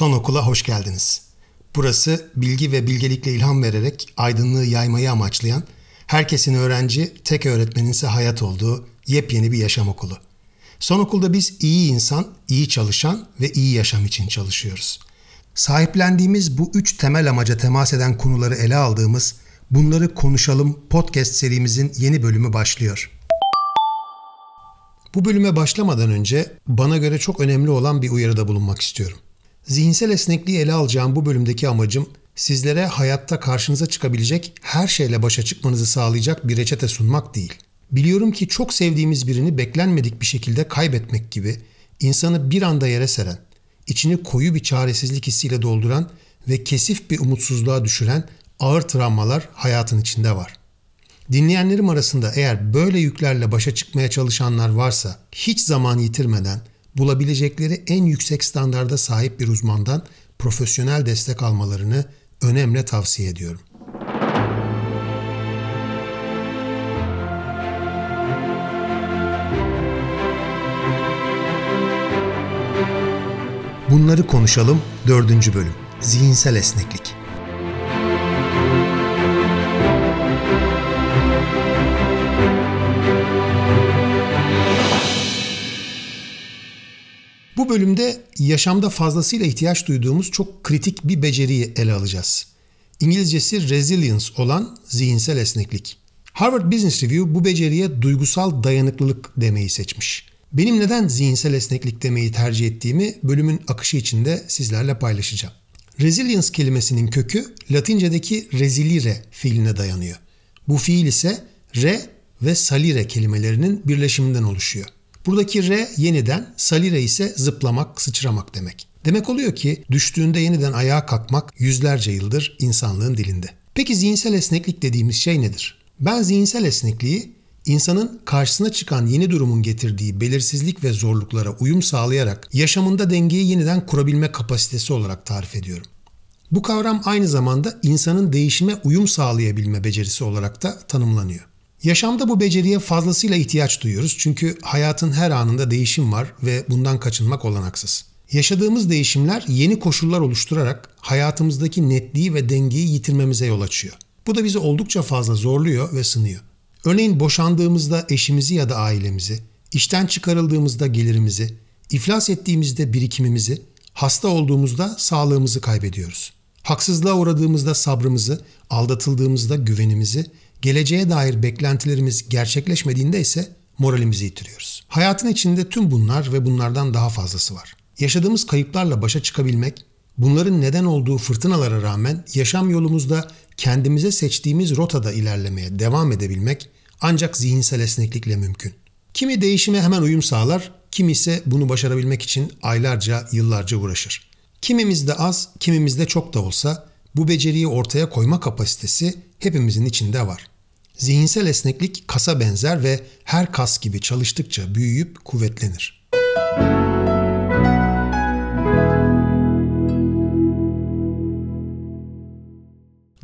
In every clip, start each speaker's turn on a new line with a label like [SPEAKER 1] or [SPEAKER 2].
[SPEAKER 1] Son okula hoş geldiniz. Burası bilgi ve bilgelikle ilham vererek aydınlığı yaymayı amaçlayan, herkesin öğrenci, tek öğretmenin ise hayat olduğu yepyeni bir yaşam okulu. Son okulda biz iyi insan, iyi çalışan ve iyi yaşam için çalışıyoruz. Sahiplendiğimiz bu üç temel amaca temas eden konuları ele aldığımız Bunları Konuşalım podcast serimizin yeni bölümü başlıyor. Bu bölüme başlamadan önce bana göre çok önemli olan bir uyarıda bulunmak istiyorum. Zihinsel esnekliği ele alacağım bu bölümdeki amacım sizlere hayatta karşınıza çıkabilecek her şeyle başa çıkmanızı sağlayacak bir reçete sunmak değil. Biliyorum ki çok sevdiğimiz birini beklenmedik bir şekilde kaybetmek gibi insanı bir anda yere seren, içini koyu bir çaresizlik hissiyle dolduran ve kesif bir umutsuzluğa düşüren ağır travmalar hayatın içinde var. Dinleyenlerim arasında eğer böyle yüklerle başa çıkmaya çalışanlar varsa hiç zaman yitirmeden bulabilecekleri en yüksek standarda sahip bir uzmandan profesyonel destek almalarını önemli tavsiye ediyorum. Bunları konuşalım 4. bölüm. Zihinsel esneklik. Bu bölümde yaşamda fazlasıyla ihtiyaç duyduğumuz çok kritik bir beceriyi ele alacağız. İngilizcesi resilience olan zihinsel esneklik. Harvard Business Review bu beceriye duygusal dayanıklılık demeyi seçmiş. Benim neden zihinsel esneklik demeyi tercih ettiğimi bölümün akışı içinde sizlerle paylaşacağım. Resilience kelimesinin kökü Latince'deki resilire fiiline dayanıyor. Bu fiil ise re ve salire kelimelerinin birleşiminden oluşuyor. Buradaki re yeniden, salire ise zıplamak, sıçramak demek. Demek oluyor ki düştüğünde yeniden ayağa kalkmak yüzlerce yıldır insanlığın dilinde. Peki zihinsel esneklik dediğimiz şey nedir? Ben zihinsel esnekliği insanın karşısına çıkan yeni durumun getirdiği belirsizlik ve zorluklara uyum sağlayarak yaşamında dengeyi yeniden kurabilme kapasitesi olarak tarif ediyorum. Bu kavram aynı zamanda insanın değişime uyum sağlayabilme becerisi olarak da tanımlanıyor. Yaşamda bu beceriye fazlasıyla ihtiyaç duyuyoruz çünkü hayatın her anında değişim var ve bundan kaçınmak olanaksız. Yaşadığımız değişimler yeni koşullar oluşturarak hayatımızdaki netliği ve dengeyi yitirmemize yol açıyor. Bu da bizi oldukça fazla zorluyor ve sınıyor. Örneğin boşandığımızda eşimizi ya da ailemizi, işten çıkarıldığımızda gelirimizi, iflas ettiğimizde birikimimizi, hasta olduğumuzda sağlığımızı kaybediyoruz. Haksızlığa uğradığımızda sabrımızı, aldatıldığımızda güvenimizi, geleceğe dair beklentilerimiz gerçekleşmediğinde ise moralimizi yitiriyoruz. Hayatın içinde tüm bunlar ve bunlardan daha fazlası var. Yaşadığımız kayıplarla başa çıkabilmek, bunların neden olduğu fırtınalara rağmen yaşam yolumuzda kendimize seçtiğimiz rotada ilerlemeye devam edebilmek ancak zihinsel esneklikle mümkün. Kimi değişime hemen uyum sağlar, kimi ise bunu başarabilmek için aylarca, yıllarca uğraşır. Kimimizde az, kimimizde çok da olsa bu beceriyi ortaya koyma kapasitesi hepimizin içinde var. Zihinsel esneklik kasa benzer ve her kas gibi çalıştıkça büyüyüp kuvvetlenir.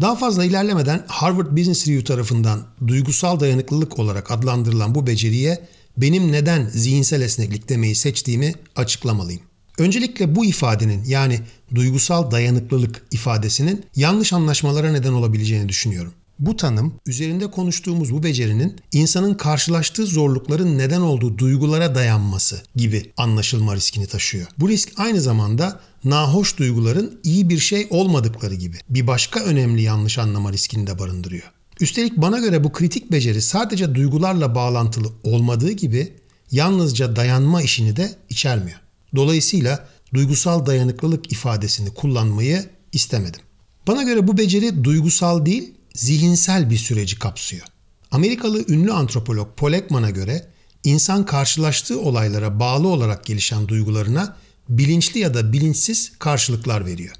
[SPEAKER 1] Daha fazla ilerlemeden Harvard Business Review tarafından duygusal dayanıklılık olarak adlandırılan bu beceriye benim neden zihinsel esneklik demeyi seçtiğimi açıklamalıyım. Öncelikle bu ifadenin yani duygusal dayanıklılık ifadesinin yanlış anlaşmalara neden olabileceğini düşünüyorum. Bu tanım, üzerinde konuştuğumuz bu becerinin insanın karşılaştığı zorlukların neden olduğu duygulara dayanması gibi anlaşılma riskini taşıyor. Bu risk aynı zamanda nahoş duyguların iyi bir şey olmadıkları gibi bir başka önemli yanlış anlama riskini de barındırıyor. Üstelik bana göre bu kritik beceri sadece duygularla bağlantılı olmadığı gibi yalnızca dayanma işini de içermiyor. Dolayısıyla duygusal dayanıklılık ifadesini kullanmayı istemedim. Bana göre bu beceri duygusal değil, zihinsel bir süreci kapsıyor. Amerikalı ünlü antropolog Paul Ekman'a göre insan karşılaştığı olaylara bağlı olarak gelişen duygularına bilinçli ya da bilinçsiz karşılıklar veriyor.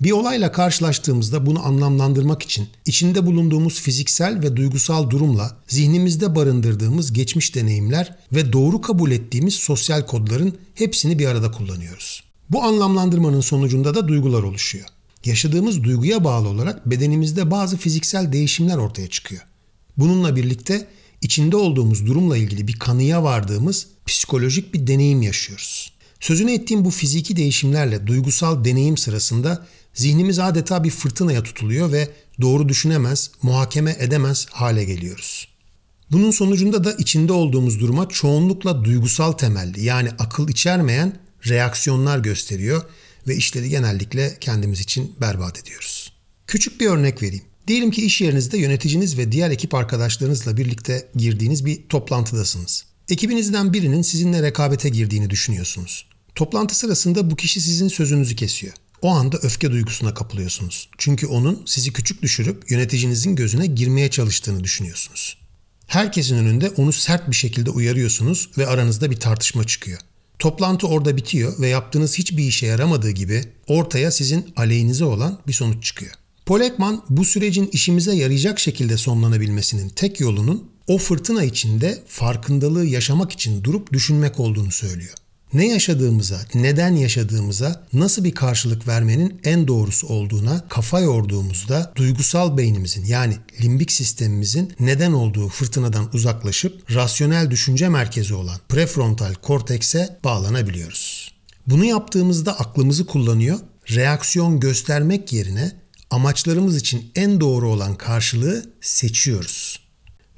[SPEAKER 1] Bir olayla karşılaştığımızda bunu anlamlandırmak için içinde bulunduğumuz fiziksel ve duygusal durumla zihnimizde barındırdığımız geçmiş deneyimler ve doğru kabul ettiğimiz sosyal kodların hepsini bir arada kullanıyoruz. Bu anlamlandırmanın sonucunda da duygular oluşuyor. Yaşadığımız duyguya bağlı olarak bedenimizde bazı fiziksel değişimler ortaya çıkıyor. Bununla birlikte içinde olduğumuz durumla ilgili bir kanıya vardığımız psikolojik bir deneyim yaşıyoruz. Sözünü ettiğim bu fiziki değişimlerle duygusal deneyim sırasında zihnimiz adeta bir fırtınaya tutuluyor ve doğru düşünemez, muhakeme edemez hale geliyoruz. Bunun sonucunda da içinde olduğumuz duruma çoğunlukla duygusal temelli yani akıl içermeyen reaksiyonlar gösteriyor ve işleri genellikle kendimiz için berbat ediyoruz. Küçük bir örnek vereyim. Diyelim ki iş yerinizde yöneticiniz ve diğer ekip arkadaşlarınızla birlikte girdiğiniz bir toplantıdasınız. Ekibinizden birinin sizinle rekabete girdiğini düşünüyorsunuz. Toplantı sırasında bu kişi sizin sözünüzü kesiyor. O anda öfke duygusuna kapılıyorsunuz. Çünkü onun sizi küçük düşürüp yöneticinizin gözüne girmeye çalıştığını düşünüyorsunuz. Herkesin önünde onu sert bir şekilde uyarıyorsunuz ve aranızda bir tartışma çıkıyor. Toplantı orada bitiyor ve yaptığınız hiçbir işe yaramadığı gibi ortaya sizin aleyhinize olan bir sonuç çıkıyor. Paul Ekman bu sürecin işimize yarayacak şekilde sonlanabilmesinin tek yolunun o fırtına içinde farkındalığı yaşamak için durup düşünmek olduğunu söylüyor. Ne yaşadığımıza, neden yaşadığımıza, nasıl bir karşılık vermenin en doğrusu olduğuna kafa yorduğumuzda duygusal beynimizin yani limbik sistemimizin neden olduğu fırtınadan uzaklaşıp rasyonel düşünce merkezi olan prefrontal kortekse bağlanabiliyoruz. Bunu yaptığımızda aklımızı kullanıyor, reaksiyon göstermek yerine amaçlarımız için en doğru olan karşılığı seçiyoruz.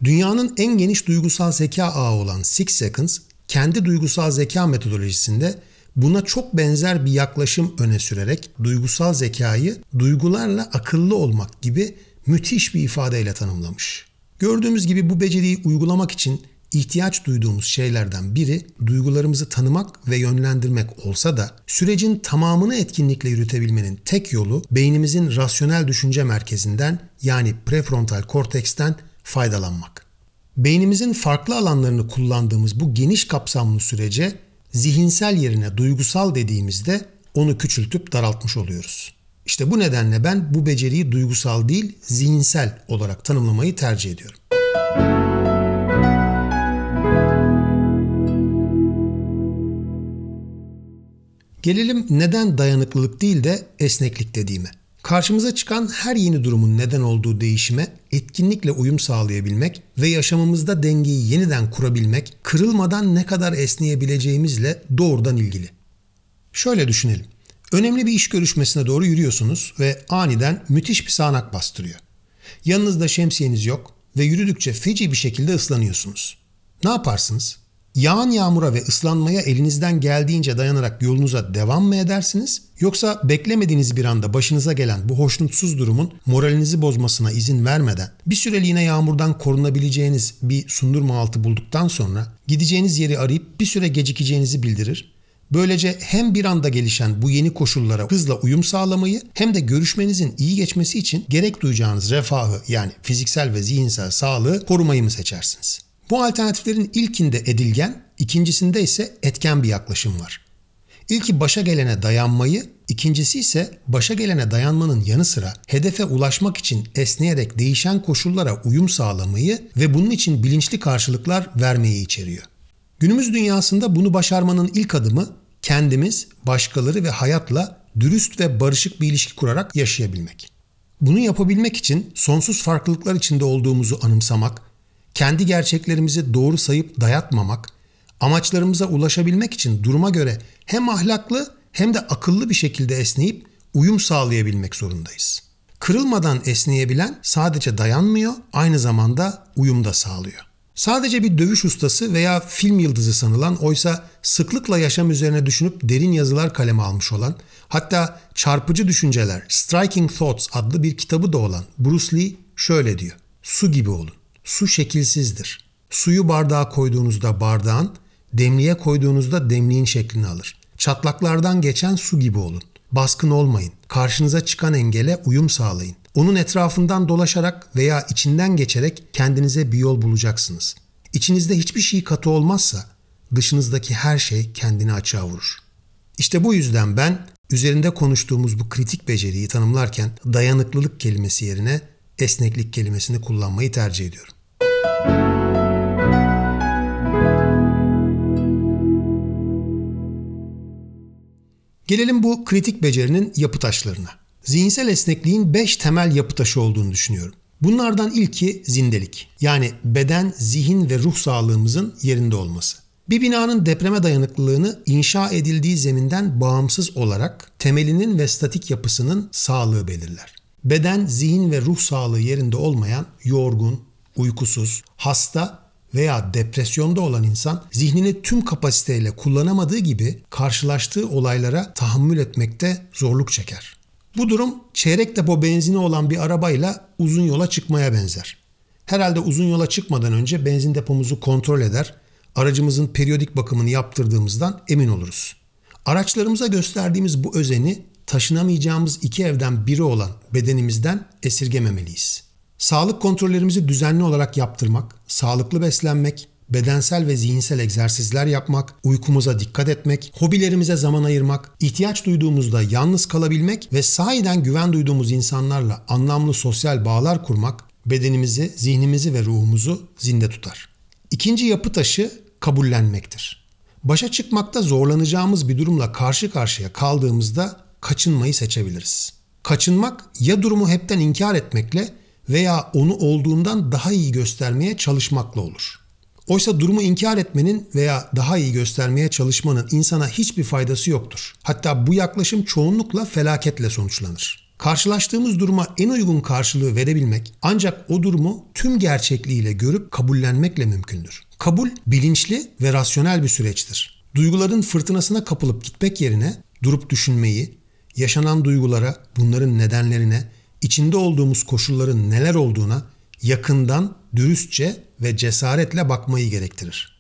[SPEAKER 1] Dünyanın en geniş duygusal zeka ağı olan Six Seconds, kendi duygusal zeka metodolojisinde buna çok benzer bir yaklaşım öne sürerek duygusal zekayı duygularla akıllı olmak gibi müthiş bir ifadeyle tanımlamış. Gördüğümüz gibi bu beceriyi uygulamak için ihtiyaç duyduğumuz şeylerden biri duygularımızı tanımak ve yönlendirmek olsa da sürecin tamamını etkinlikle yürütebilmenin tek yolu beynimizin rasyonel düşünce merkezinden yani prefrontal korteksten faydalanmak. Beynimizin farklı alanlarını kullandığımız bu geniş kapsamlı sürece zihinsel yerine duygusal dediğimizde onu küçültüp daraltmış oluyoruz. İşte bu nedenle ben bu beceriyi duygusal değil, zihinsel olarak tanımlamayı tercih ediyorum. Gelelim neden dayanıklılık değil de esneklik dediğime. Karşımıza çıkan her yeni durumun neden olduğu değişime etkinlikle uyum sağlayabilmek ve yaşamımızda dengeyi yeniden kurabilmek, kırılmadan ne kadar esneyebileceğimizle doğrudan ilgili. Şöyle düşünelim. Önemli bir iş görüşmesine doğru yürüyorsunuz ve aniden müthiş bir sağanak bastırıyor. Yanınızda şemsiyeniz yok ve yürüdükçe feci bir şekilde ıslanıyorsunuz. Ne yaparsınız? Yağan yağmura ve ıslanmaya elinizden geldiğince dayanarak yolunuza devam mı edersiniz? Yoksa beklemediğiniz bir anda başınıza gelen bu hoşnutsuz durumun moralinizi bozmasına izin vermeden bir süreliğine yağmurdan korunabileceğiniz bir sundurma altı bulduktan sonra gideceğiniz yeri arayıp bir süre gecikeceğinizi bildirir. Böylece hem bir anda gelişen bu yeni koşullara hızla uyum sağlamayı hem de görüşmenizin iyi geçmesi için gerek duyacağınız refahı yani fiziksel ve zihinsel sağlığı korumayı mı seçersiniz? Bu alternatiflerin ilkinde edilgen, ikincisinde ise etken bir yaklaşım var. İlki başa gelene dayanmayı, ikincisi ise başa gelene dayanmanın yanı sıra hedefe ulaşmak için esneyerek değişen koşullara uyum sağlamayı ve bunun için bilinçli karşılıklar vermeyi içeriyor. Günümüz dünyasında bunu başarmanın ilk adımı kendimiz, başkaları ve hayatla dürüst ve barışık bir ilişki kurarak yaşayabilmek. Bunu yapabilmek için sonsuz farklılıklar içinde olduğumuzu anımsamak, kendi gerçeklerimizi doğru sayıp dayatmamak, amaçlarımıza ulaşabilmek için duruma göre hem ahlaklı hem de akıllı bir şekilde esneyip uyum sağlayabilmek zorundayız. Kırılmadan esneyebilen sadece dayanmıyor, aynı zamanda uyum da sağlıyor. Sadece bir dövüş ustası veya film yıldızı sanılan oysa sıklıkla yaşam üzerine düşünüp derin yazılar kaleme almış olan, hatta çarpıcı düşünceler Striking Thoughts adlı bir kitabı da olan Bruce Lee şöyle diyor. Su gibi olun. Su şekilsizdir. Suyu bardağa koyduğunuzda bardağın, demliğe koyduğunuzda demliğin şeklini alır. Çatlaklardan geçen su gibi olun. Baskın olmayın. Karşınıza çıkan engele uyum sağlayın. Onun etrafından dolaşarak veya içinden geçerek kendinize bir yol bulacaksınız. İçinizde hiçbir şey katı olmazsa dışınızdaki her şey kendini açığa vurur. İşte bu yüzden ben üzerinde konuştuğumuz bu kritik beceriyi tanımlarken dayanıklılık kelimesi yerine esneklik kelimesini kullanmayı tercih ediyorum. Gelelim bu kritik becerinin yapı taşlarına. Zihinsel esnekliğin 5 temel yapı taşı olduğunu düşünüyorum. Bunlardan ilki zindelik. Yani beden, zihin ve ruh sağlığımızın yerinde olması. Bir binanın depreme dayanıklılığını inşa edildiği zeminden bağımsız olarak temelinin ve statik yapısının sağlığı belirler. Beden, zihin ve ruh sağlığı yerinde olmayan yorgun, uykusuz, hasta veya depresyonda olan insan zihnini tüm kapasiteyle kullanamadığı gibi karşılaştığı olaylara tahammül etmekte zorluk çeker. Bu durum çeyrek depo benzini olan bir arabayla uzun yola çıkmaya benzer. Herhalde uzun yola çıkmadan önce benzin depomuzu kontrol eder, aracımızın periyodik bakımını yaptırdığımızdan emin oluruz. Araçlarımıza gösterdiğimiz bu özeni taşınamayacağımız iki evden biri olan bedenimizden esirgememeliyiz. Sağlık kontrollerimizi düzenli olarak yaptırmak, sağlıklı beslenmek, bedensel ve zihinsel egzersizler yapmak, uykumuza dikkat etmek, hobilerimize zaman ayırmak, ihtiyaç duyduğumuzda yalnız kalabilmek ve sahiden güven duyduğumuz insanlarla anlamlı sosyal bağlar kurmak bedenimizi, zihnimizi ve ruhumuzu zinde tutar. İkinci yapı taşı kabullenmektir. Başa çıkmakta zorlanacağımız bir durumla karşı karşıya kaldığımızda kaçınmayı seçebiliriz. Kaçınmak ya durumu hepten inkar etmekle veya onu olduğundan daha iyi göstermeye çalışmakla olur. Oysa durumu inkar etmenin veya daha iyi göstermeye çalışmanın insana hiçbir faydası yoktur. Hatta bu yaklaşım çoğunlukla felaketle sonuçlanır. Karşılaştığımız duruma en uygun karşılığı verebilmek ancak o durumu tüm gerçekliğiyle görüp kabullenmekle mümkündür. Kabul bilinçli ve rasyonel bir süreçtir. Duyguların fırtınasına kapılıp gitmek yerine durup düşünmeyi, yaşanan duygulara, bunların nedenlerine, içinde olduğumuz koşulların neler olduğuna yakından, dürüstçe ve cesaretle bakmayı gerektirir.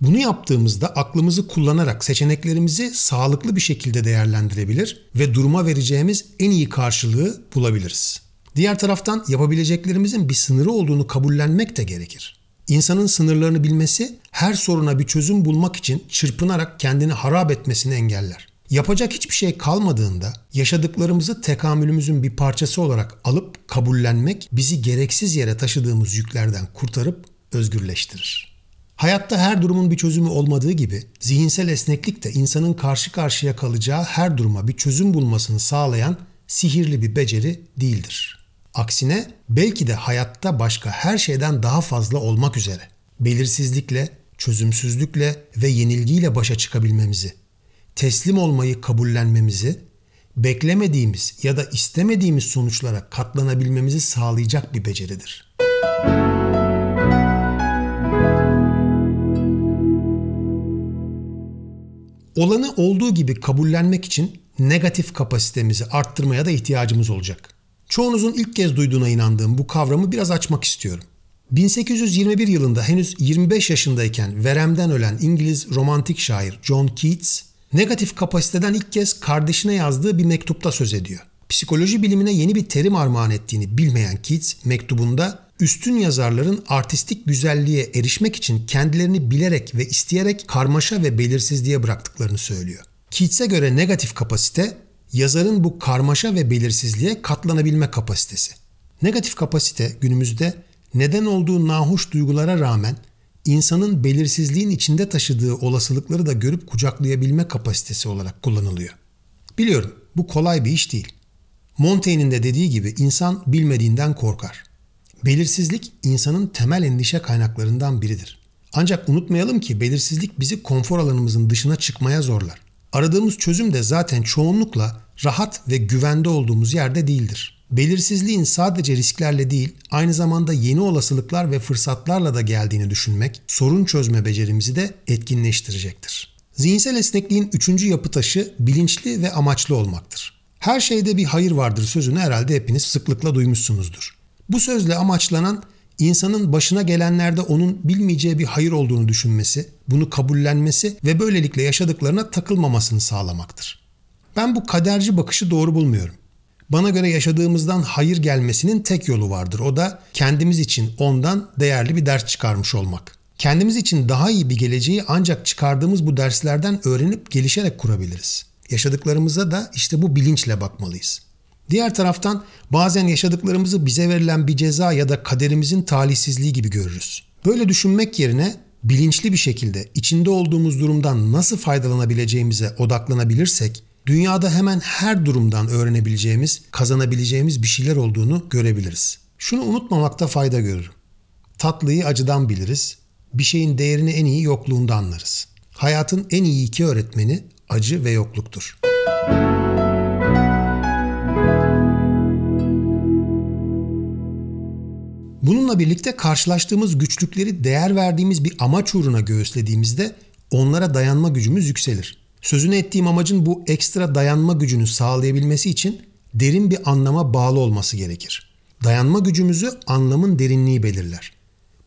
[SPEAKER 1] Bunu yaptığımızda aklımızı kullanarak seçeneklerimizi sağlıklı bir şekilde değerlendirebilir ve duruma vereceğimiz en iyi karşılığı bulabiliriz. Diğer taraftan yapabileceklerimizin bir sınırı olduğunu kabullenmek de gerekir. İnsanın sınırlarını bilmesi her soruna bir çözüm bulmak için çırpınarak kendini harap etmesini engeller. Yapacak hiçbir şey kalmadığında yaşadıklarımızı tekamülümüzün bir parçası olarak alıp kabullenmek bizi gereksiz yere taşıdığımız yüklerden kurtarıp özgürleştirir. Hayatta her durumun bir çözümü olmadığı gibi zihinsel esneklik de insanın karşı karşıya kalacağı her duruma bir çözüm bulmasını sağlayan sihirli bir beceri değildir. Aksine belki de hayatta başka her şeyden daha fazla olmak üzere belirsizlikle, çözümsüzlükle ve yenilgiyle başa çıkabilmemizi, teslim olmayı kabullenmemizi, beklemediğimiz ya da istemediğimiz sonuçlara katlanabilmemizi sağlayacak bir beceridir. Olanı olduğu gibi kabullenmek için negatif kapasitemizi arttırmaya da ihtiyacımız olacak. Çoğunuzun ilk kez duyduğuna inandığım bu kavramı biraz açmak istiyorum. 1821 yılında henüz 25 yaşındayken veremden ölen İngiliz romantik şair John Keats, negatif kapasiteden ilk kez kardeşine yazdığı bir mektupta söz ediyor. Psikoloji bilimine yeni bir terim armağan ettiğini bilmeyen Keats mektubunda üstün yazarların artistik güzelliğe erişmek için kendilerini bilerek ve isteyerek karmaşa ve belirsizliğe bıraktıklarını söylüyor. Keats'e göre negatif kapasite yazarın bu karmaşa ve belirsizliğe katlanabilme kapasitesi. Negatif kapasite günümüzde neden olduğu nahoş duygulara rağmen insanın belirsizliğin içinde taşıdığı olasılıkları da görüp kucaklayabilme kapasitesi olarak kullanılıyor. Biliyorum bu kolay bir iş değil. Montaigne'in de dediği gibi insan bilmediğinden korkar. Belirsizlik insanın temel endişe kaynaklarından biridir. Ancak unutmayalım ki belirsizlik bizi konfor alanımızın dışına çıkmaya zorlar. Aradığımız çözüm de zaten çoğunlukla rahat ve güvende olduğumuz yerde değildir. Belirsizliğin sadece risklerle değil, aynı zamanda yeni olasılıklar ve fırsatlarla da geldiğini düşünmek, sorun çözme becerimizi de etkinleştirecektir. Zihinsel esnekliğin üçüncü yapı taşı bilinçli ve amaçlı olmaktır. Her şeyde bir hayır vardır sözünü herhalde hepiniz sıklıkla duymuşsunuzdur. Bu sözle amaçlanan insanın başına gelenlerde onun bilmeyeceği bir hayır olduğunu düşünmesi, bunu kabullenmesi ve böylelikle yaşadıklarına takılmamasını sağlamaktır. Ben bu kaderci bakışı doğru bulmuyorum. Bana göre yaşadığımızdan hayır gelmesinin tek yolu vardır. O da kendimiz için ondan değerli bir ders çıkarmış olmak. Kendimiz için daha iyi bir geleceği ancak çıkardığımız bu derslerden öğrenip gelişerek kurabiliriz. Yaşadıklarımıza da işte bu bilinçle bakmalıyız. Diğer taraftan bazen yaşadıklarımızı bize verilen bir ceza ya da kaderimizin talihsizliği gibi görürüz. Böyle düşünmek yerine bilinçli bir şekilde içinde olduğumuz durumdan nasıl faydalanabileceğimize odaklanabilirsek dünyada hemen her durumdan öğrenebileceğimiz, kazanabileceğimiz bir şeyler olduğunu görebiliriz. Şunu unutmamakta fayda görürüm. Tatlıyı acıdan biliriz, bir şeyin değerini en iyi yokluğunda anlarız. hayatın en iyi iki öğretmeni acı ve yokluktur. Bununla birlikte karşılaştığımız güçlükleri değer verdiğimiz bir amaç uğruna göğüslediğimizde onlara dayanma gücümüz yükselir. Sözünü ettiğim amacın bu ekstra dayanma gücünü sağlayabilmesi için derin bir anlama bağlı olması gerekir. Dayanma gücümüzü anlamın derinliği belirler.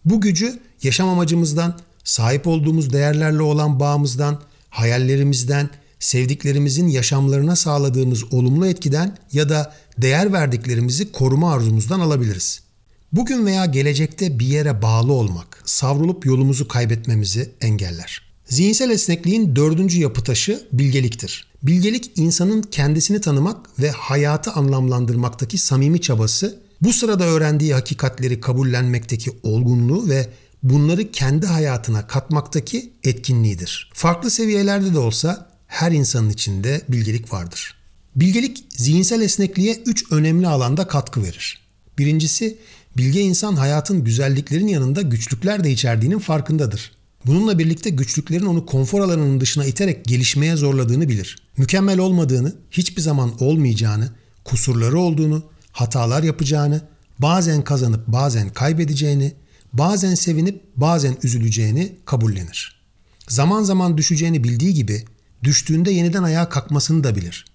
[SPEAKER 1] Bu gücü yaşam amacımızdan, sahip olduğumuz değerlerle olan bağımızdan, hayallerimizden, sevdiklerimizin yaşamlarına sağladığımız olumlu etkiden ya da değer verdiklerimizi koruma arzumuzdan alabiliriz. Bugün veya gelecekte bir yere bağlı olmak, savrulup yolumuzu kaybetmemizi engeller. Zihinsel esnekliğin dördüncü yapı taşı bilgeliktir. Bilgelik insanın kendisini tanımak ve hayatı anlamlandırmaktaki samimi çabası, bu sırada öğrendiği hakikatleri kabullenmekteki olgunluğu ve bunları kendi hayatına katmaktaki etkinliğidir. Farklı seviyelerde de olsa her insanın içinde bilgelik vardır. Bilgelik zihinsel esnekliğe üç önemli alanda katkı verir. Birincisi, bilge insan hayatın güzelliklerin yanında güçlükler de içerdiğinin farkındadır. Bununla birlikte güçlüklerin onu konfor alanının dışına iterek gelişmeye zorladığını bilir. Mükemmel olmadığını, hiçbir zaman olmayacağını, kusurları olduğunu, hatalar yapacağını, bazen kazanıp bazen kaybedeceğini, bazen sevinip bazen üzüleceğini kabullenir. Zaman zaman düşeceğini bildiği gibi düştüğünde yeniden ayağa kalkmasını da bilir.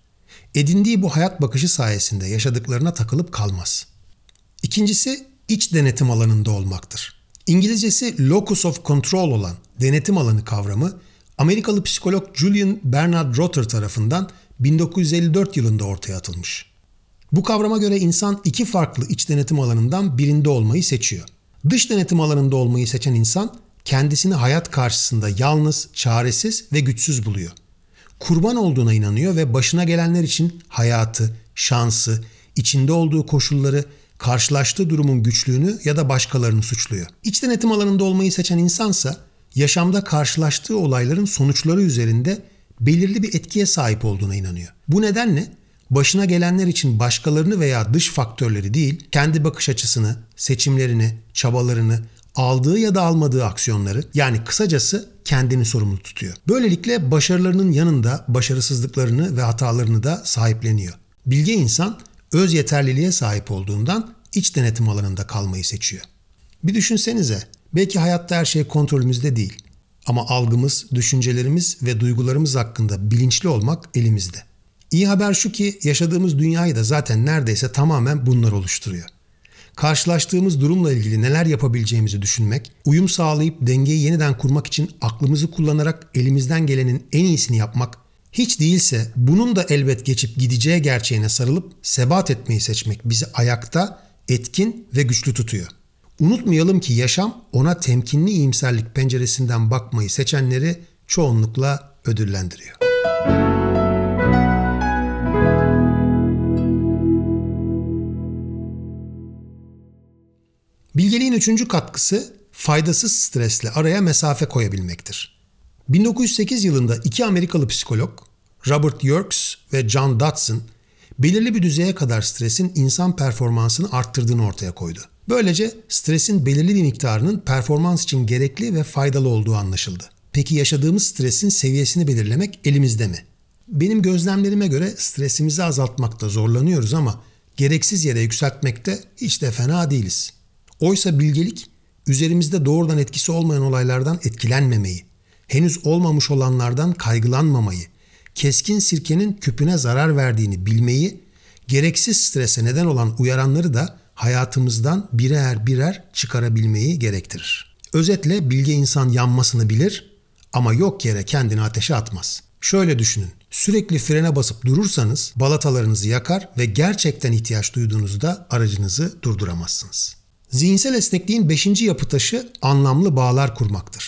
[SPEAKER 1] Edindiği bu hayat bakışı sayesinde yaşadıklarına takılıp kalmaz. İkincisi iç denetim alanında olmaktır. İngilizcesi locus of control olan denetim alanı kavramı Amerikalı psikolog Julian Bernard Rotter tarafından 1954 yılında ortaya atılmış. Bu kavrama göre insan iki farklı iç denetim alanından birinde olmayı seçiyor. Dış denetim alanında olmayı seçen insan kendisini hayat karşısında yalnız, çaresiz ve güçsüz buluyor. Kurban olduğuna inanıyor ve başına gelenler için hayatı, şansı, içinde olduğu koşulları karşılaştığı durumun güçlüğünü ya da başkalarını suçluyor. İç denetim alanında olmayı seçen insansa yaşamda karşılaştığı olayların sonuçları üzerinde belirli bir etkiye sahip olduğuna inanıyor. Bu nedenle başına gelenler için başkalarını veya dış faktörleri değil, kendi bakış açısını, seçimlerini, çabalarını, aldığı ya da almadığı aksiyonları yani kısacası kendini sorumlu tutuyor. Böylelikle başarılarının yanında başarısızlıklarını ve hatalarını da sahipleniyor. Bilge insan öz yeterliliğe sahip olduğundan iç denetim alanında kalmayı seçiyor. Bir düşünsenize, belki hayatta her şey kontrolümüzde değil. Ama algımız, düşüncelerimiz ve duygularımız hakkında bilinçli olmak elimizde. İyi haber şu ki yaşadığımız dünyayı da zaten neredeyse tamamen bunlar oluşturuyor. Karşılaştığımız durumla ilgili neler yapabileceğimizi düşünmek, uyum sağlayıp dengeyi yeniden kurmak için aklımızı kullanarak elimizden gelenin en iyisini yapmak hiç değilse bunun da elbet geçip gideceği gerçeğine sarılıp sebat etmeyi seçmek bizi ayakta, etkin ve güçlü tutuyor. Unutmayalım ki yaşam ona temkinli iyimserlik penceresinden bakmayı seçenleri çoğunlukla ödüllendiriyor. Bilgeliğin üçüncü katkısı faydasız stresle araya mesafe koyabilmektir. 1908 yılında iki Amerikalı psikolog Robert Yerkes ve John Dodson belirli bir düzeye kadar stresin insan performansını arttırdığını ortaya koydu. Böylece stresin belirli bir miktarının performans için gerekli ve faydalı olduğu anlaşıldı. Peki yaşadığımız stresin seviyesini belirlemek elimizde mi? Benim gözlemlerime göre stresimizi azaltmakta zorlanıyoruz ama gereksiz yere yükseltmekte hiç de fena değiliz. Oysa bilgelik üzerimizde doğrudan etkisi olmayan olaylardan etkilenmemeyi, henüz olmamış olanlardan kaygılanmamayı, keskin sirkenin küpüne zarar verdiğini bilmeyi, gereksiz strese neden olan uyaranları da hayatımızdan birer birer çıkarabilmeyi gerektirir. Özetle bilge insan yanmasını bilir ama yok yere kendini ateşe atmaz. Şöyle düşünün. Sürekli frene basıp durursanız balatalarınızı yakar ve gerçekten ihtiyaç duyduğunuzda aracınızı durduramazsınız. Zihinsel esnekliğin beşinci yapı taşı anlamlı bağlar kurmaktır.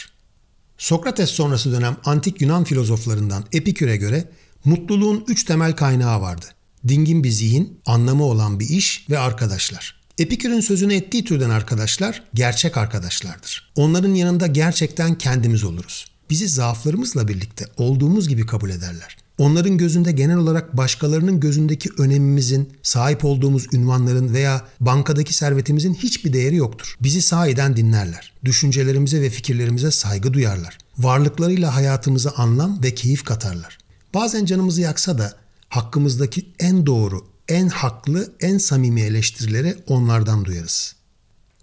[SPEAKER 1] Sokrates sonrası dönem antik Yunan filozoflarından Epikür'e göre mutluluğun üç temel kaynağı vardı. Dingin bir zihin, anlamı olan bir iş ve arkadaşlar. Epikür'ün sözünü ettiği türden arkadaşlar gerçek arkadaşlardır. Onların yanında gerçekten kendimiz oluruz. Bizi zaaflarımızla birlikte olduğumuz gibi kabul ederler. Onların gözünde genel olarak başkalarının gözündeki önemimizin, sahip olduğumuz ünvanların veya bankadaki servetimizin hiçbir değeri yoktur. Bizi sahiden dinlerler. Düşüncelerimize ve fikirlerimize saygı duyarlar. Varlıklarıyla hayatımıza anlam ve keyif katarlar. Bazen canımızı yaksa da hakkımızdaki en doğru, en haklı, en samimi eleştirileri onlardan duyarız.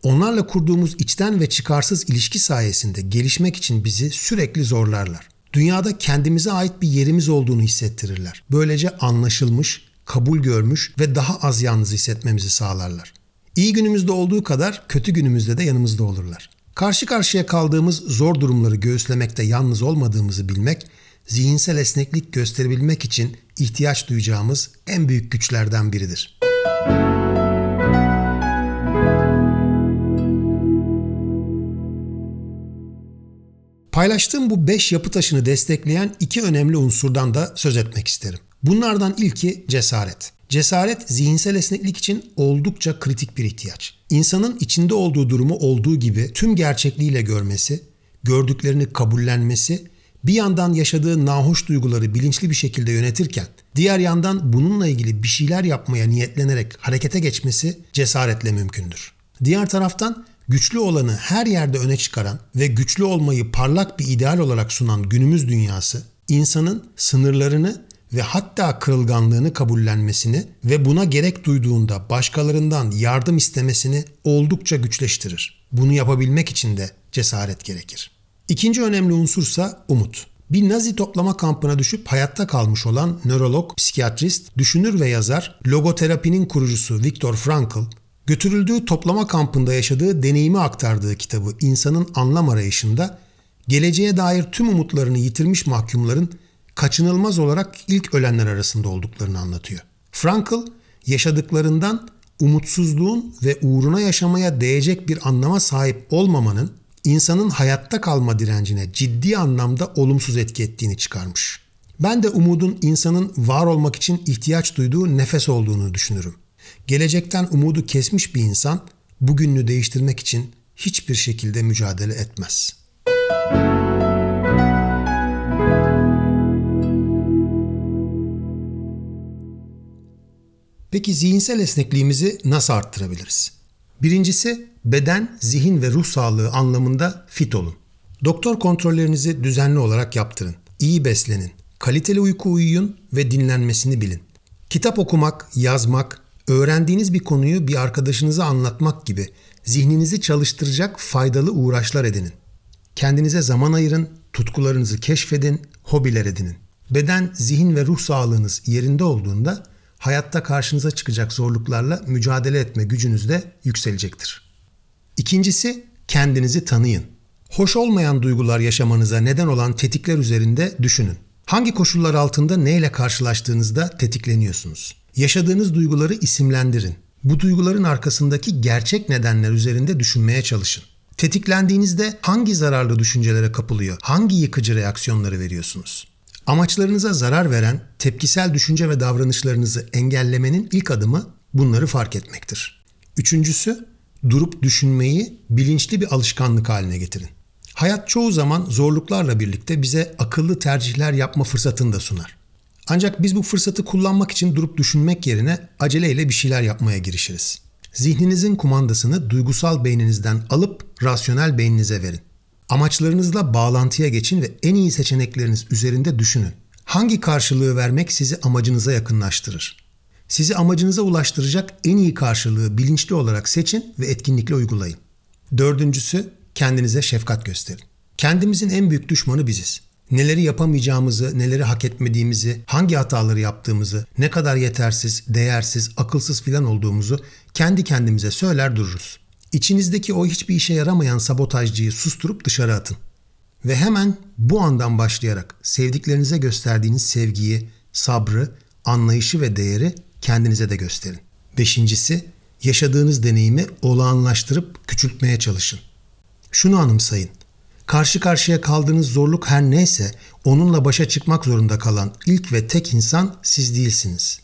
[SPEAKER 1] Onlarla kurduğumuz içten ve çıkarsız ilişki sayesinde gelişmek için bizi sürekli zorlarlar. Dünyada kendimize ait bir yerimiz olduğunu hissettirirler. Böylece anlaşılmış, kabul görmüş ve daha az yalnız hissetmemizi sağlarlar. İyi günümüzde olduğu kadar kötü günümüzde de yanımızda olurlar. Karşı karşıya kaldığımız zor durumları göğüslemekte yalnız olmadığımızı bilmek, zihinsel esneklik gösterebilmek için ihtiyaç duyacağımız en büyük güçlerden biridir. Paylaştığım bu beş yapı taşını destekleyen iki önemli unsurdan da söz etmek isterim. Bunlardan ilki cesaret. Cesaret zihinsel esneklik için oldukça kritik bir ihtiyaç. İnsanın içinde olduğu durumu olduğu gibi tüm gerçekliğiyle görmesi, gördüklerini kabullenmesi, bir yandan yaşadığı nahoş duyguları bilinçli bir şekilde yönetirken, diğer yandan bununla ilgili bir şeyler yapmaya niyetlenerek harekete geçmesi cesaretle mümkündür. Diğer taraftan güçlü olanı her yerde öne çıkaran ve güçlü olmayı parlak bir ideal olarak sunan günümüz dünyası, insanın sınırlarını ve hatta kırılganlığını kabullenmesini ve buna gerek duyduğunda başkalarından yardım istemesini oldukça güçleştirir. Bunu yapabilmek için de cesaret gerekir. İkinci önemli unsursa umut. Bir Nazi toplama kampına düşüp hayatta kalmış olan nörolog, psikiyatrist, düşünür ve yazar, logoterapinin kurucusu Viktor Frankl, götürüldüğü toplama kampında yaşadığı deneyimi aktardığı kitabı İnsanın Anlam Arayışında, geleceğe dair tüm umutlarını yitirmiş mahkumların kaçınılmaz olarak ilk ölenler arasında olduklarını anlatıyor. Frankl yaşadıklarından umutsuzluğun ve uğruna yaşamaya değecek bir anlama sahip olmamanın insanın hayatta kalma direncine ciddi anlamda olumsuz etki ettiğini çıkarmış. Ben de umudun insanın var olmak için ihtiyaç duyduğu nefes olduğunu düşünürüm. Gelecekten umudu kesmiş bir insan bugününü değiştirmek için hiçbir şekilde mücadele etmez. Peki zihinsel esnekliğimizi nasıl arttırabiliriz? Birincisi beden, zihin ve ruh sağlığı anlamında fit olun. Doktor kontrollerinizi düzenli olarak yaptırın. İyi beslenin. Kaliteli uyku uyuyun ve dinlenmesini bilin. Kitap okumak, yazmak, öğrendiğiniz bir konuyu bir arkadaşınıza anlatmak gibi zihninizi çalıştıracak faydalı uğraşlar edinin. Kendinize zaman ayırın, tutkularınızı keşfedin, hobiler edinin. Beden, zihin ve ruh sağlığınız yerinde olduğunda hayatta karşınıza çıkacak zorluklarla mücadele etme gücünüz de yükselecektir. İkincisi kendinizi tanıyın. Hoş olmayan duygular yaşamanıza neden olan tetikler üzerinde düşünün. Hangi koşullar altında neyle karşılaştığınızda tetikleniyorsunuz? Yaşadığınız duyguları isimlendirin. Bu duyguların arkasındaki gerçek nedenler üzerinde düşünmeye çalışın. Tetiklendiğinizde hangi zararlı düşüncelere kapılıyor? Hangi yıkıcı reaksiyonları veriyorsunuz? Amaçlarınıza zarar veren tepkisel düşünce ve davranışlarınızı engellemenin ilk adımı bunları fark etmektir. Üçüncüsü, durup düşünmeyi bilinçli bir alışkanlık haline getirin. Hayat çoğu zaman zorluklarla birlikte bize akıllı tercihler yapma fırsatını da sunar. Ancak biz bu fırsatı kullanmak için durup düşünmek yerine aceleyle bir şeyler yapmaya girişiriz. Zihninizin kumandasını duygusal beyninizden alıp rasyonel beyninize verin. Amaçlarınızla bağlantıya geçin ve en iyi seçenekleriniz üzerinde düşünün. Hangi karşılığı vermek sizi amacınıza yakınlaştırır? Sizi amacınıza ulaştıracak en iyi karşılığı bilinçli olarak seçin ve etkinlikle uygulayın. Dördüncüsü kendinize şefkat gösterin. Kendimizin en büyük düşmanı biziz. Neleri yapamayacağımızı, neleri hak etmediğimizi, hangi hataları yaptığımızı, ne kadar yetersiz, değersiz, akılsız filan olduğumuzu kendi kendimize söyler dururuz. İçinizdeki o hiçbir işe yaramayan sabotajcıyı susturup dışarı atın. Ve hemen bu andan başlayarak sevdiklerinize gösterdiğiniz sevgiyi, sabrı, anlayışı ve değeri kendinize de gösterin. Beşincisi, yaşadığınız deneyimi olağanlaştırıp küçültmeye çalışın. Şunu anımsayın. Karşı karşıya kaldığınız zorluk her neyse onunla başa çıkmak zorunda kalan ilk ve tek insan siz değilsiniz.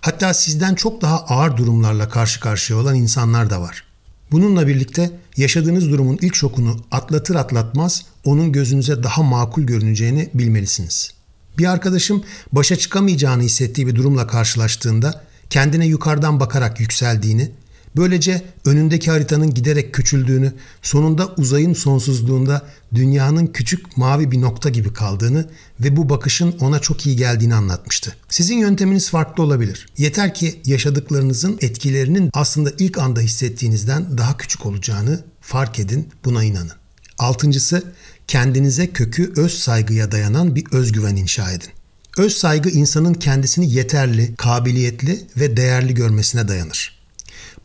[SPEAKER 1] Hatta sizden çok daha ağır durumlarla karşı karşıya olan insanlar da var. Bununla birlikte yaşadığınız durumun ilk şokunu atlatır atlatmaz onun gözünüze daha makul görüneceğini bilmelisiniz. Bir arkadaşım başa çıkamayacağını hissettiği bir durumla karşılaştığında kendine yukarıdan bakarak yükseldiğini Böylece önündeki haritanın giderek küçüldüğünü, sonunda uzayın sonsuzluğunda dünyanın küçük mavi bir nokta gibi kaldığını ve bu bakışın ona çok iyi geldiğini anlatmıştı. Sizin yönteminiz farklı olabilir. Yeter ki yaşadıklarınızın etkilerinin aslında ilk anda hissettiğinizden daha küçük olacağını fark edin, buna inanın. Altıncısı, kendinize kökü öz saygıya dayanan bir özgüven inşa edin. Öz saygı insanın kendisini yeterli, kabiliyetli ve değerli görmesine dayanır.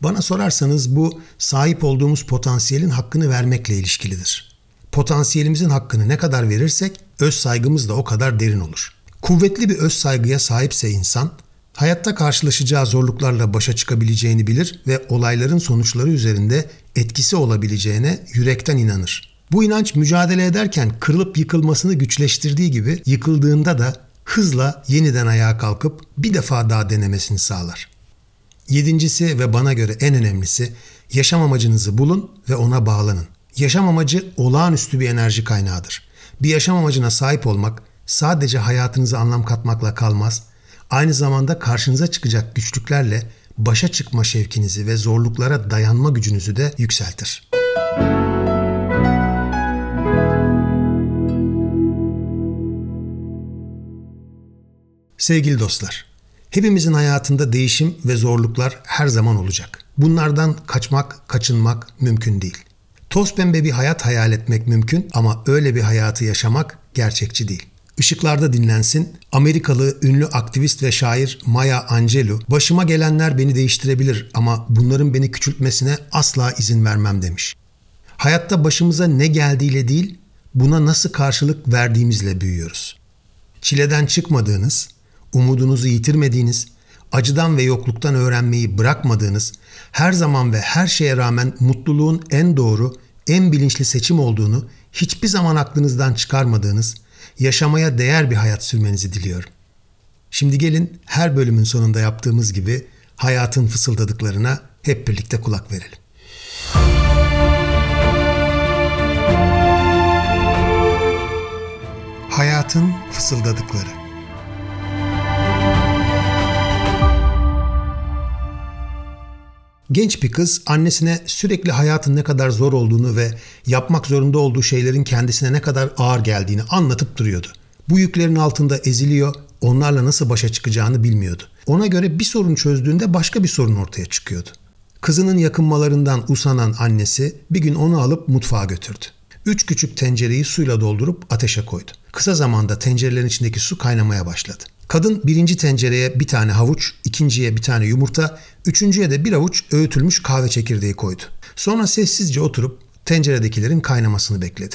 [SPEAKER 1] Bana sorarsanız bu sahip olduğumuz potansiyelin hakkını vermekle ilişkilidir. Potansiyelimizin hakkını ne kadar verirsek öz saygımız da o kadar derin olur. Kuvvetli bir öz saygıya sahipse insan, hayatta karşılaşacağı zorluklarla başa çıkabileceğini bilir ve olayların sonuçları üzerinde etkisi olabileceğine yürekten inanır. Bu inanç mücadele ederken kırılıp yıkılmasını güçleştirdiği gibi yıkıldığında da hızla yeniden ayağa kalkıp bir defa daha denemesini sağlar. Yedincisi ve bana göre en önemlisi yaşam amacınızı bulun ve ona bağlanın. Yaşam amacı olağanüstü bir enerji kaynağıdır. Bir yaşam amacına sahip olmak sadece hayatınıza anlam katmakla kalmaz, aynı zamanda karşınıza çıkacak güçlüklerle başa çıkma şevkinizi ve zorluklara dayanma gücünüzü de yükseltir. Sevgili dostlar, hepimizin hayatında değişim ve zorluklar her zaman olacak. Bunlardan kaçmak, kaçınmak mümkün değil. Toz pembe bir hayat hayal etmek mümkün ama öyle bir hayatı yaşamak gerçekçi değil. Işıklarda dinlensin, Amerikalı ünlü aktivist ve şair Maya Angelou, başıma gelenler beni değiştirebilir ama bunların beni küçültmesine asla izin vermem demiş. Hayatta başımıza ne geldiğiyle değil, buna nasıl karşılık verdiğimizle büyüyoruz. Çileden çıkmadığınız, umudunuzu yitirmediğiniz, acıdan ve yokluktan öğrenmeyi bırakmadığınız, her zaman ve her şeye rağmen mutluluğun en doğru, en bilinçli seçim olduğunu hiçbir zaman aklınızdan çıkarmadığınız, yaşamaya değer bir hayat sürmenizi diliyorum. Şimdi gelin her bölümün sonunda yaptığımız gibi hayatın fısıldadıklarına hep birlikte kulak verelim. Hayatın fısıldadıkları Genç bir kız annesine sürekli hayatın ne kadar zor olduğunu ve yapmak zorunda olduğu şeylerin kendisine ne kadar ağır geldiğini anlatıp duruyordu. Bu yüklerin altında eziliyor, onlarla nasıl başa çıkacağını bilmiyordu. Ona göre bir sorun çözdüğünde başka bir sorun ortaya çıkıyordu. Kızının yakınmalarından usanan annesi bir gün onu alıp mutfağa götürdü. Üç küçük tencereyi suyla doldurup ateşe koydu. Kısa zamanda tencerelerin içindeki su kaynamaya başladı. Kadın birinci tencereye bir tane havuç, ikinciye bir tane yumurta, üçüncüye de bir avuç öğütülmüş kahve çekirdeği koydu. Sonra sessizce oturup tenceredekilerin kaynamasını bekledi.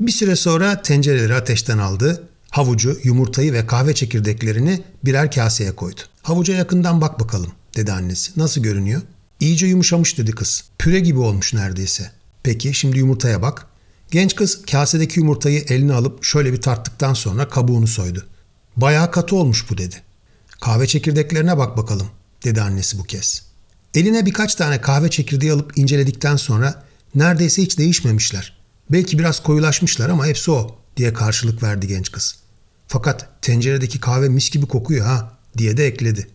[SPEAKER 1] Bir süre sonra tencereleri ateşten aldı, havucu, yumurtayı ve kahve çekirdeklerini birer kaseye koydu. Havuca yakından bak bakalım dedi annesi. Nasıl görünüyor? İyice yumuşamış dedi kız. Püre gibi olmuş neredeyse. Peki şimdi yumurtaya bak. Genç kız kasedeki yumurtayı eline alıp şöyle bir tarttıktan sonra kabuğunu soydu. Bayağı katı olmuş bu dedi. Kahve çekirdeklerine bak bakalım dedi annesi bu kez. Eline birkaç tane kahve çekirdeği alıp inceledikten sonra neredeyse hiç değişmemişler. Belki biraz koyulaşmışlar ama hepsi o diye karşılık verdi genç kız. Fakat tenceredeki kahve mis gibi kokuyor ha diye de ekledi.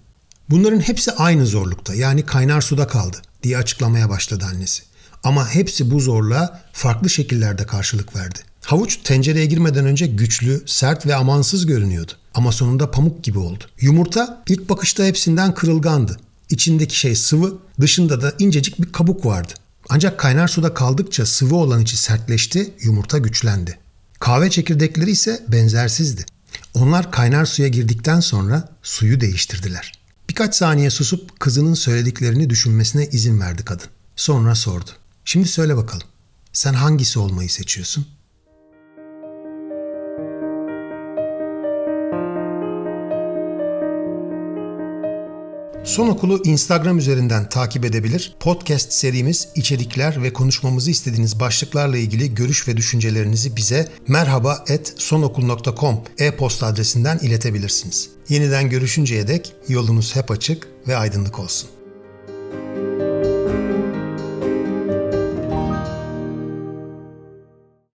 [SPEAKER 1] Bunların hepsi aynı zorlukta yani kaynar suda kaldı diye açıklamaya başladı annesi. Ama hepsi bu zorluğa farklı şekillerde karşılık verdi. Havuç tencereye girmeden önce güçlü, sert ve amansız görünüyordu. Ama sonunda pamuk gibi oldu. Yumurta ilk bakışta hepsinden kırılgandı. İçindeki şey sıvı, dışında da incecik bir kabuk vardı. Ancak kaynar suda kaldıkça sıvı olan içi sertleşti, yumurta güçlendi. Kahve çekirdekleri ise benzersizdi. Onlar kaynar suya girdikten sonra suyu değiştirdiler. Birkaç saniye susup kızının söylediklerini düşünmesine izin verdi kadın. Sonra sordu. Şimdi söyle bakalım. Sen hangisi olmayı seçiyorsun? Son Okulu Instagram üzerinden takip edebilir. Podcast serimiz, içerikler ve konuşmamızı istediğiniz başlıklarla ilgili görüş ve düşüncelerinizi bize merhaba@sonokul.com e-posta adresinden iletebilirsiniz. Yeniden görüşünceye dek yolunuz hep açık ve aydınlık olsun.